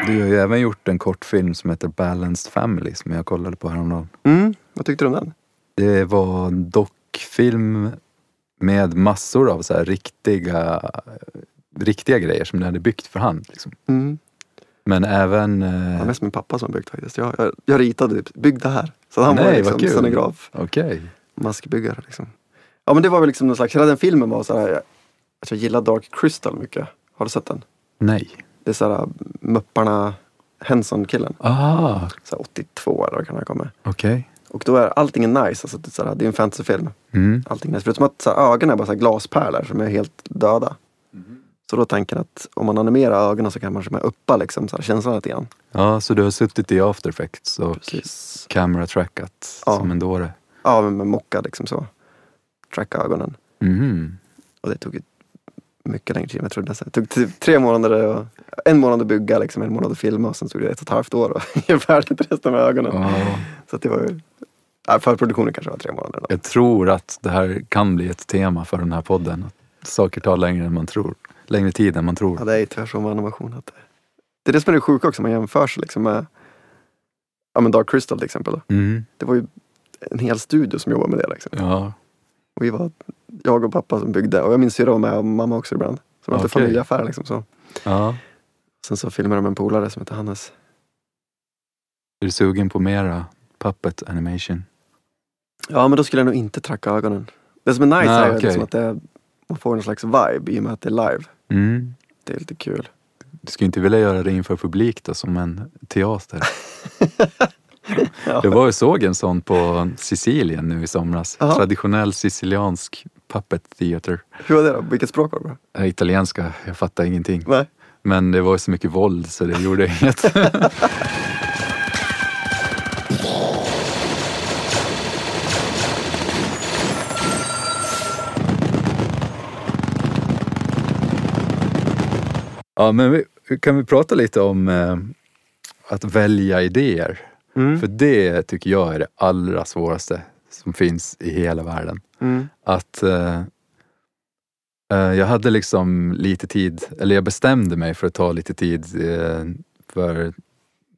Du har ju även gjort en kortfilm som heter Balanced Family som jag kollade på häromdagen. Mm, vad tyckte du om den? Det var en dockfilm med massor av så här riktiga, riktiga grejer som du hade byggt för hand. Liksom. Mm. Men även... Det var Eh, mest min pappa som byggt faktiskt. Jag, jag, jag ritade typ, bygg det här. Så han var Nej, liksom vad kul. scenograf, Okej. maskbyggare liksom. Ja men det var väl liksom någon slags, hela den filmen var så här, jag, alltså, jag gillar Dark Crystal mycket. Har du sett den? Nej. Det är så här Mupparna Henson-killen. Ah, Så här 82 eller vad kan han komma. okej. Och då är allting är nice, alltså det är, så här, det är en fantasyfilm. Mm. Allting är nice. Förutom att så här, ögonen är bara så här glaspärlor som är helt döda. Så då jag att om man animerar ögonen så kan man kanske uppa liksom, så här, känslan lite grann. Ja, så du har suttit i After Effects och Precis. camera trackat Ja. som en dåre? Ja, med mocka liksom så. Tracka ögonen. Mhm. Och det tog ju mycket längre tid än jag trodde. Så det tog typ tre månader, och, en månad att bygga, liksom, en månad att filma och sen tog det ett och ett halvt år att göra färdigt resten med ögonen. Ja, Så det var ju, ja, förproduktionen kanske var tre månader. Då. jag tror att det här kan bli ett tema för den här podden. Att saker tar längre än man tror. Längre tid än man tror. Ja, det är så med animation att det, är det som är det sjuka också, man jämför sig liksom med ja, men Dark Crystal till exempel. Mm. Det var ju en hel studio som jobbade med det. Liksom. Ja. Och vi var jag och pappa som byggde och jag minns syrra var med och mamma också ibland. Så var Okej. en familjeaffär liksom. Så. ja. Sen så filmade de en polare som heter Hannes. Är du sugen på mera puppet animation? Ja men då skulle jag nog inte tracka ögonen. Det som är nice Nej, är okej. liksom att det man får en slags vibe i och med att det är live. Mm. Det är lite kul. Du skulle inte vilja göra det inför publik då, som en teater? Ja. Jag var och såg en sån på Sicilien nu i somras. Jaha. Traditionell siciliansk puppet theater. Hur var det då? Vilket språk var det? Eh, Italienska, jag fattar ingenting. Nej. Men det var ju så mycket våld så det gjorde inget. ja, men vi, kan vi prata lite om eh, att välja idéer? Mm. För det tycker jag är det allra svåraste som finns i hela världen. Mm. Att eh, eh, jag hade liksom lite tid, eller jag bestämde mig för att ta lite tid eh, för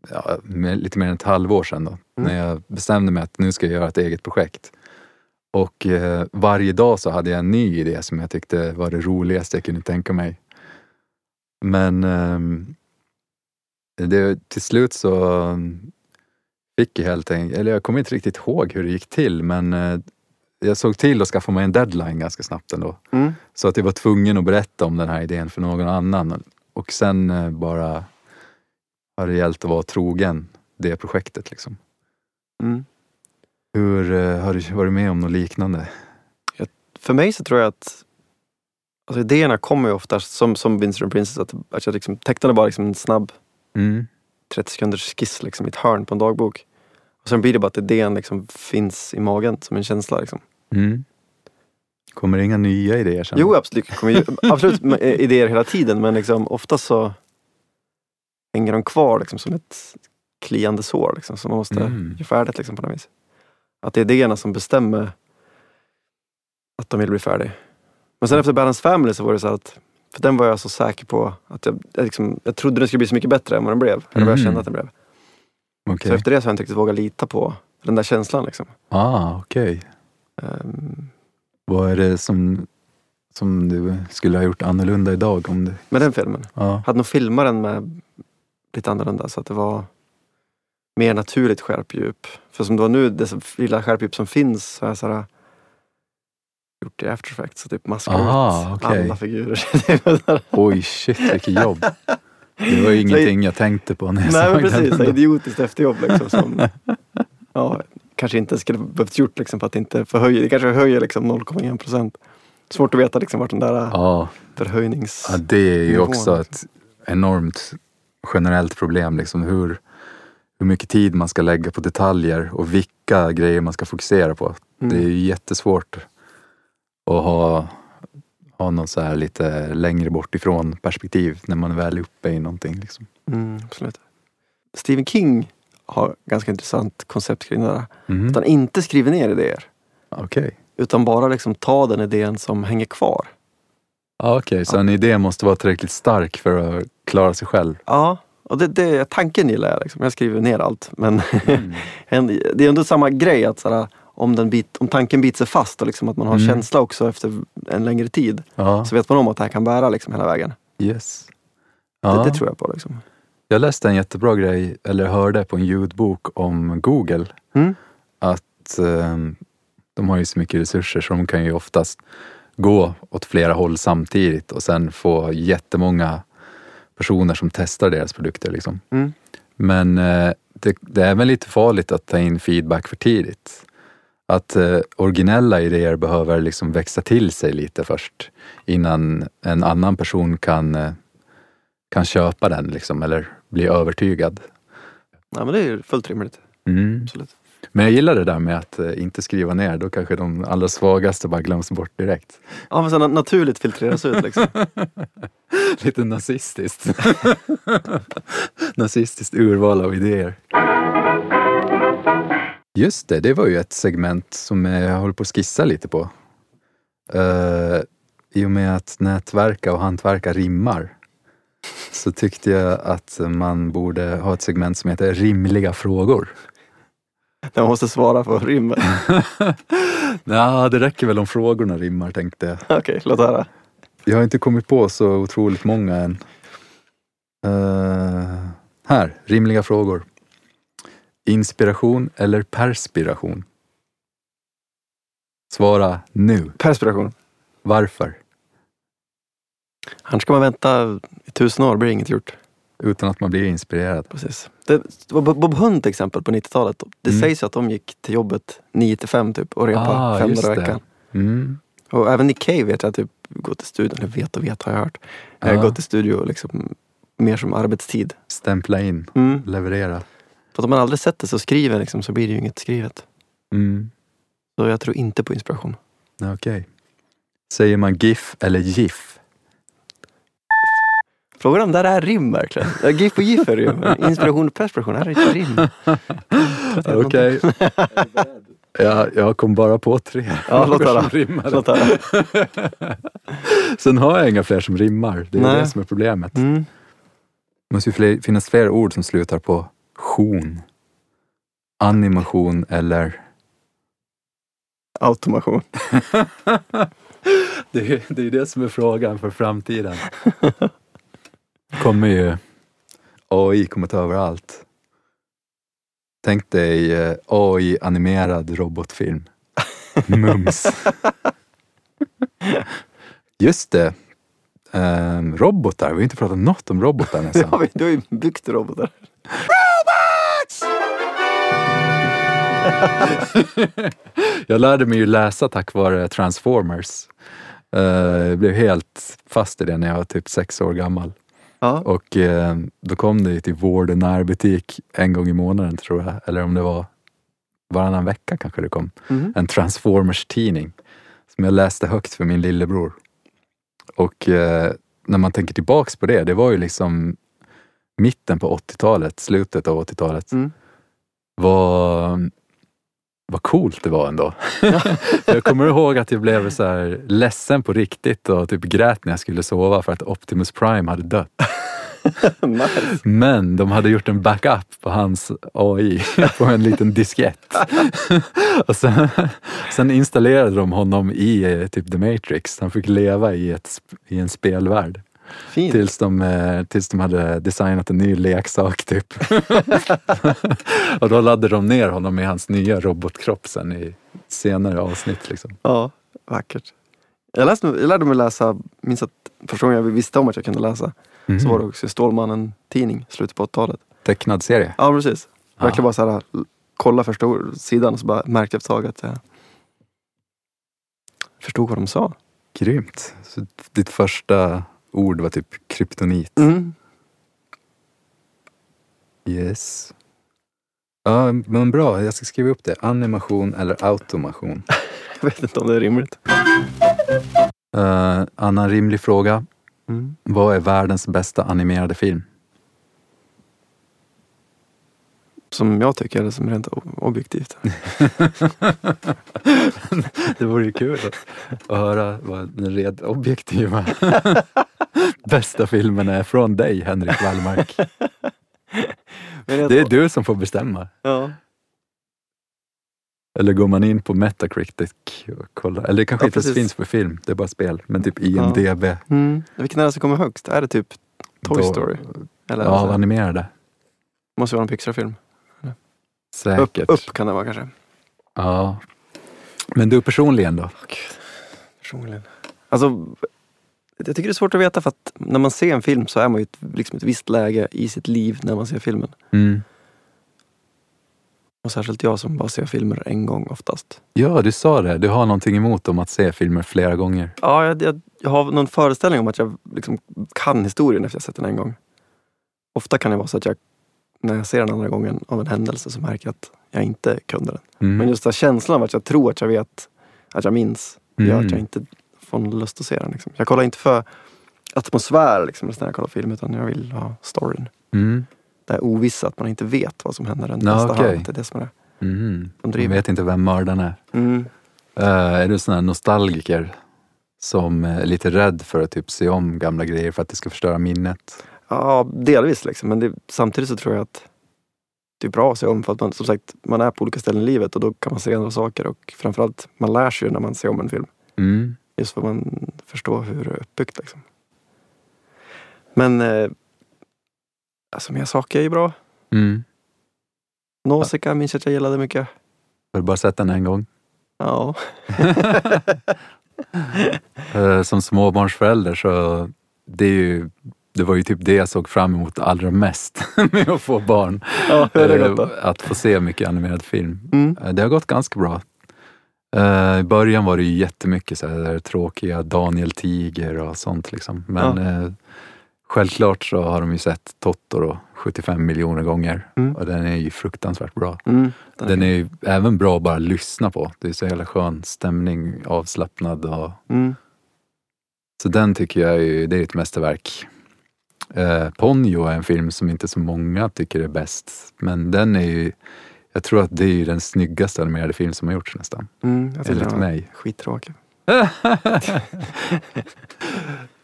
ja, lite mer än ett halvår sedan då. Mm. När jag bestämde mig att nu ska jag göra ett eget projekt. Och eh, varje dag så hade jag en ny idé som jag tyckte var det roligaste jag kunde tänka mig. Men ehm, det, till slut så fick jag helt enkelt, eller jag kommer inte riktigt ihåg hur det gick till men eh, jag såg till att skaffa mig en deadline ganska snabbt ändå. Mm. Så att jag var tvungen att berätta om den här idén för någon annan. Och sen eh, bara har det gällt att vara trogen det projektet. Liksom. Mm. Hur eh, har du varit med om något liknande? För mig så tror jag att alltså idéerna kommer ju oftast som, som Vincent Princess. Att, att jag liksom, tecknade bara liksom en snabb Mm. 30 sekunders skiss liksom, i ett hörn på en dagbok. Och sen blir det bara att idén liksom finns i magen som en känsla. Liksom. Mm. Kommer det inga nya idéer sen? Jo absolut, kommer absolut idéer hela tiden men liksom, ofta så hänger de kvar liksom, som ett kliande sår liksom, som man måste Mm. göra färdigt liksom, på något vis. Att det är idéerna som bestämmer att de vill bli färdig. Men sen efter Balance Family så var det så att för den var jag så säker på att jag, jag, liksom, jag trodde den skulle bli så mycket bättre än vad den blev. Eller vad jag Mm. kände att den blev. Okej. Så efter det så har jag inte riktigt vågat lita på den där känslan. Liksom. Ah, okej. Ehm, Vad är det som, som du skulle ha gjort annorlunda idag? Om du, med den filmen. ja. hade nog filmat den med lite annorlunda så att det var mer naturligt skärpdjup. För som det var nu, det så lilla skärpdjup som finns så har jag såhär gjort i After Effects. Så typ ut okej. alla figurer. Oj, shit vilket jobb. Det var ju ingenting jag tänkte på när jag Nej såg precis, den. idiotiskt efterjobb liksom. Som, ja, kanske inte skulle behövt gjort liksom, för att inte förhöja. Det kanske höjer liksom 0,1 procent. Svårt att veta liksom, vart den där Ja, förhöjnings... Ja, det är ju också liksom. ett enormt generellt problem. Liksom hur, hur mycket tid man ska lägga på detaljer och vilka grejer man ska fokusera på. Mm. Det är ju jättesvårt att ha, ha något så här lite längre bort ifrån perspektiv när man är väl uppe i någonting. Liksom. Mm, absolut. Stephen King har ganska intressant koncept kring det där. Mhm. Att han inte skriver ner idéer. Okej, Utan bara liksom ta den idén som hänger kvar. okej. så Ja. en idé måste vara tillräckligt stark för att klara sig själv. Ja, och det, det, tanken gillar jag. Liksom. Jag skriver ner allt. Men Mm. det är ändå samma grej att såhär, om, den bit, om tanken biter sig fast och liksom att man har Mm. känsla också efter en längre tid. Ja, Så vet man om att det här kan bära liksom hela vägen. yes. Det, Ja. det tror jag på. Liksom. Jag läste en jättebra grej, eller hörde på en ljudbok om Google. Mm. Att eh, de har ju så mycket resurser så de kan ju oftast gå åt flera håll samtidigt och sen få jättemånga personer som testar deras produkter. Liksom. Mm. Men eh, det, det är även lite farligt att ta in feedback för tidigt. Att eh, originella idéer behöver liksom växa till sig lite först innan en annan person kan, eh, kan köpa den liksom, eller bli övertygad. Ja, men det är fullt rimligt. Mm. Absolut. Men jag gillar det där med att eh, inte skriva ner, då kanske de allra svagaste bara glöms bort direkt. Ja, men så na- naturligt filtreras ut. Liksom. Lite nazistiskt. nazistiskt urval av idéer. Just det, det var ju ett segment som jag håller på att skissa lite på. Uh, I och med att nätverka och hantverka rimmar så tyckte jag att man borde ha ett segment som heter rimliga frågor. Jag måste svara på rimmet. Ja, det räcker väl om frågorna rimmar tänkte jag. Okej, låt höra. Jag har inte kommit på så otroligt många än. Eh, här, rimliga frågor. Inspiration eller perspiration? Svara nu. Perspiration. Varför? Annars ska man vänta i tusen år, blir inget gjort. Utan att man blir inspirerad. Precis. Det var Bob Hund till exempel på 90-talet. Det Mm. sägs att de gick till jobbet 9 till 5 typ och repade Ah, fem dagar i veckan. Mm. Och även Nick Cave vet jag typ går till studion, eller vet och vet har jag hört. Ja. går till studio liksom mer som arbetstid. Stämpla in, Mm. leverera. För att om man aldrig sätter sig och skriver liksom, så blir det ju inget skrivet. Mm. Så jag tror inte på inspiration. Okej. Säger man GIF eller GIF? Frågan om det där är rim verkligen. GIF och GIF är men Inspiration och perspiration, här är det rim. Okej. ja, jag kom bara på tre Ja, låt höra. som rimmar. Låt. Sen har jag inga fler som rimmar. Det är Nej. det som är problemet. Mm. Det måste ju finnas fler ord som slutar på tion. Animation eller... Automation. Det är, det är det som är frågan för framtiden. kommer ju... AI kommer ta över allt. Tänk dig eh, AI-animerad robotfilm. Mums. Just det. Ehm, robotar, vi har inte pratat något om robotar Ja, nästan. men du har ju byggt robotar. Jag lärde mig ju läsa tack vare Transformers. Eh, Jag blev helt fast i det när jag var typ sex år gammal. Ja. Och eh, då kom det ju till vård och närbutik en gång i månaden tror jag. Eller om det var varannan vecka kanske det kom. Mhm. En Transformers-tidning. Som jag läste högt för min lillebror. Och eh, när man tänker tillbaks på det, det var ju liksom mitten på 80-talet, slutet av 80-talet. Mm. Vad, vad coolt det var ändå. jag kommer ihåg att jag blev så här ledsen på riktigt och typ grät när jag skulle sova för att Optimus Prime hade dött. nice. Men de hade gjort en backup på hans AI på en liten diskett. och sen, sen installerade de honom i eh, typ The Matrix. Han fick leva i, ett, i en spelvärld. Fint. Tills de, eh, tills de hade designat en ny leksak typ. och då laddade de ner honom i hans nya robotkropp sen i senare avsnitt. Liksom. Ja, vackert. Jag, läste, jag lärde mig läsa, minns att första gången jag visste om att jag kunde läsa Mhm. så var det också Stålmannen-tidning, slutet på 80-talet. Tecknad serie. Ja, precis. Ja. Verkligen bara så här, kolla första sidan och så bara märkte jag ett tag att jag förstod vad de sa. Grymt. Så ditt första ord var typ kryptonit. Mm. Yes. Ja, men bra. Jag ska skriva upp det. Animation eller automation. Jag vet inte om det är rimligt. Uh, annan rimlig fråga. Mm. Vad är världens bästa animerade film? Som jag tycker, eller som rent objektivt. det vore ju kul att, att höra vad den red objektiva bästa filmen är från dig, Henrik Wallmark. Det är du som får bestämma. Ja. Eller går man in på Metacritic och kollar? Eller det kanske Ja, inte precis. finns för film, det är bara spel. Men typ IMDB. Mm. Vilken är det som kommer högst? Är det typ Toy Då- Story? Eller Ja, alltså, animerade. måste vara en Pixar-film. Upp, Säkert. upp kan det vara kanske. Ja. Men du personligen då? Personligen. Alltså, jag tycker det är svårt att veta för att när man ser en film så är man ju ett, liksom ett visst läge i sitt liv när man ser filmen. Mm. Och särskilt jag som bara ser filmer en gång oftast. Ja, du sa det. Du har någonting emot om att se filmer flera gånger. Ja, jag, jag, jag har någon föreställning om att jag liksom kan historien efter jag sett den en gång. Ofta kan det vara så att jag, när jag ser den andra gången av en händelse så märker jag att jag inte kunde den. Mm. Men just den här känslan av att jag tror att jag vet, att jag minns, gör att Mm. jag inte får någon lust att se den. Liksom. Jag kollar inte för atmosfär liksom, när jag kollar film utan jag vill ha storyn. Mm. Det är ovissa, att man inte vet vad som händer runt nästa okej. hörn. Det är det som är. Mm. De Man vet inte vem mördaren är. Mm. Eh, är du sån här nostalgiker som är lite rädd för att typ se om gamla grejer för att det ska förstöra minnet? Ja, delvis liksom. Men det, samtidigt så tror jag att det är bra att se om för att man som sagt, man är på olika ställen i livet och då kan man se andra saker och framförallt man lär sig ju när man ser om en film. Mm. Just för att man förstår hur det är uppbyggt liksom. Men eh, alltså mer saker är ju bra. Mm. Nausicaa minns jag att jag gillade mycket. Har du bara sett den en gång? Ja. Eh, Som småbarnsförälder så det, är ju, det var ju typ det jag såg fram emot allra mest med att få barn. ja? Eh, Att få se mycket animerad film. Mm. Eh, Det har gått ganska bra. Eh, I början var det ju jättemycket så här tråkiga Daniel Tiger och sånt liksom. Men eh, självklart så har de ju sett Totoro 75 miljoner gånger Mm. och den är ju fruktansvärt bra. Mm. Den är ju även bra att bara lyssna på. Det är så jävla skön stämning, avslappnad och Mm. så den tycker jag är, det är ett mästerverk. Eh, Ponyo är en film som inte så många tycker är bäst. Men den är ju, jag tror att det är den snyggaste animerade film som har gjorts nästan. Mm. Jag Enligt mig. Skittråkig.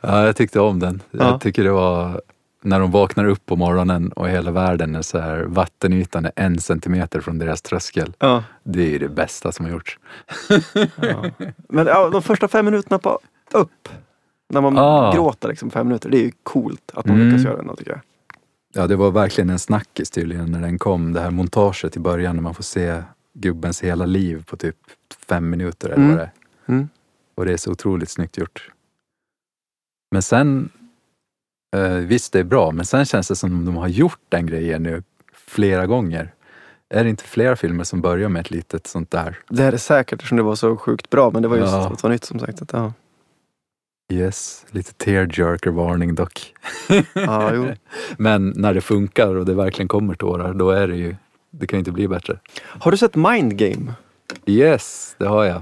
Ja, jag tyckte om den. Ja. Jag tycker det var när de vaknar upp på morgonen och hela världen är så här, vattenytan är en centimeter från deras tröskel. Ja. Det är det bästa som har gjorts. ja. Men ja, de första fem minuterna på upp. När man Ah. gråter liksom fem minuter. Det är ju coolt att de Mm. lyckas göra det tycker jag. Ja, det var verkligen en snackis tydligen när den kom. Det här montaget i början när man får se gubbens hela liv på typ fem minuter eller Mm. vad det är. Mm. Och det är så otroligt snyggt gjort. Men sen, eh, visst det är bra, men sen känns det som de har gjort den grejen nu flera gånger. Är det inte flera filmer som börjar med ett litet sånt där? Det är det säkert eftersom det var så sjukt bra. Men det var just Ja. att det var nytt som sagt. Att, ja. Yes, lite tearjerker-varning dock. Ja, jo. Men när det funkar och det verkligen kommer tårar, då är det ju, det kan inte bli bättre. Har du sett Mind Game? Yes, det har jag.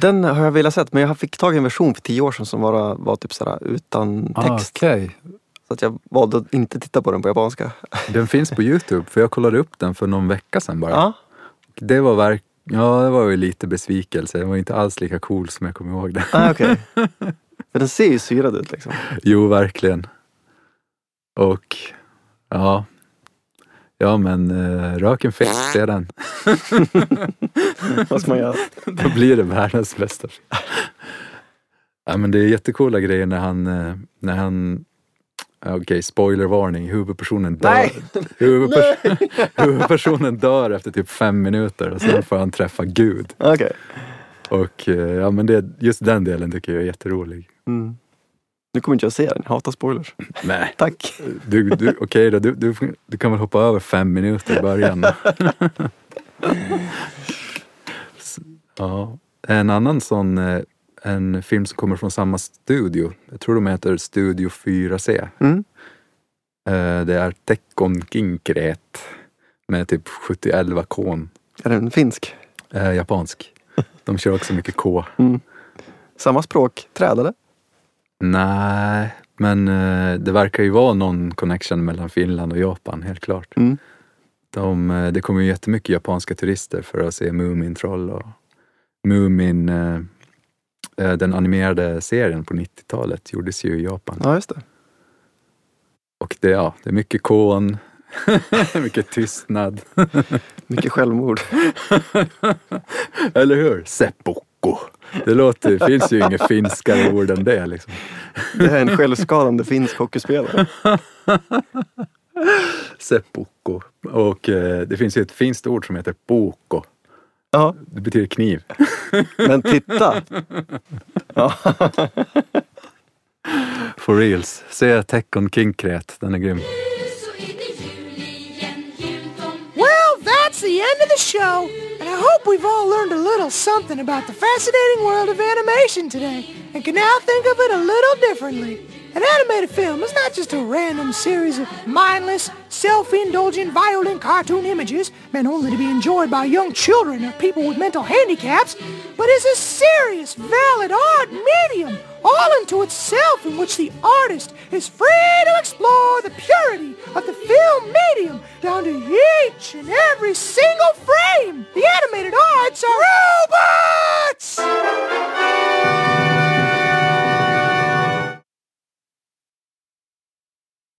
Den har jag velat sett men jag fick tag i en version för tio år sedan som var, var typ sådär utan Ah, text. Okej, Så att jag valde att inte titta på den på japanska. den finns på Youtube för jag kollade upp den för någon vecka sedan bara. Ja. Det var verk Ja, det var ju lite besvikelse. Den var inte alls lika cool som jag kommer ihåg det. Ah, okej. Den ser ju syrad ut liksom. Jo, verkligen. Och ja, ja men uh, rök en fisk, se den. Vad ska man göra? Då blir det världens bästa. Ja, men det är jättecoola grejer när han, eh, när han Okej, spoilervarning. Huvudpersonen dör. Nej! Huvudpers huvudpersonen dör efter typ fem minuter och sen får han träffa Gud. Okej. Och eh, ja, men det, just den delen tycker jag är jätterolig. Mm. Nu kommer inte jag se den, jag hatar spoilers. Nej. Tack. Du, du, Okej då, du, du, du kan väl hoppa över fem minuter i början. Ja. En annan sån, eh, en film som kommer från samma studio. Jag tror de heter Studio 4C. Mm. Eh, Det är Tekkon Kinkret med typ 7011 kon. Är den finsk? Eh, japansk. De kör också mycket K. Mm. Samma språk, träd eller? Nej, men eh, det verkar ju vara någon connection mellan Finland och Japan, helt klart. Mm. De, eh, det kommer ju jättemycket japanska turister för att se Mumintroll och Mumin, eh, den animerade serien på 90-talet gjordes ju i Japan. Ja, just det. Och det, ja, det är mycket kon, mycket tystnad. Mycket självmord. Eller hur? Seppuku. Det låter, det finns ju inget finskare ord än det liksom. Det är en självskadande finsk hockeyspelare. Seppuku. Och eh, det finns ju ett finskt ord som heter poko. Ja, Det betyder kniv. men titta! Ja. For reals. Se Tekkon Kinkret, den är grym. The show, and I hope we've all learned a little something about the fascinating world of animation today and can now think of it a little differently. An animated film is not just a random series of mindless, self-indulgent, violent cartoon images meant only to be enjoyed by young children or people with mental handicaps, but is a serious, valid art medium all unto itself in which the artist is free to explore the purity of the film medium down to each and every single frame. The animated arts are robots!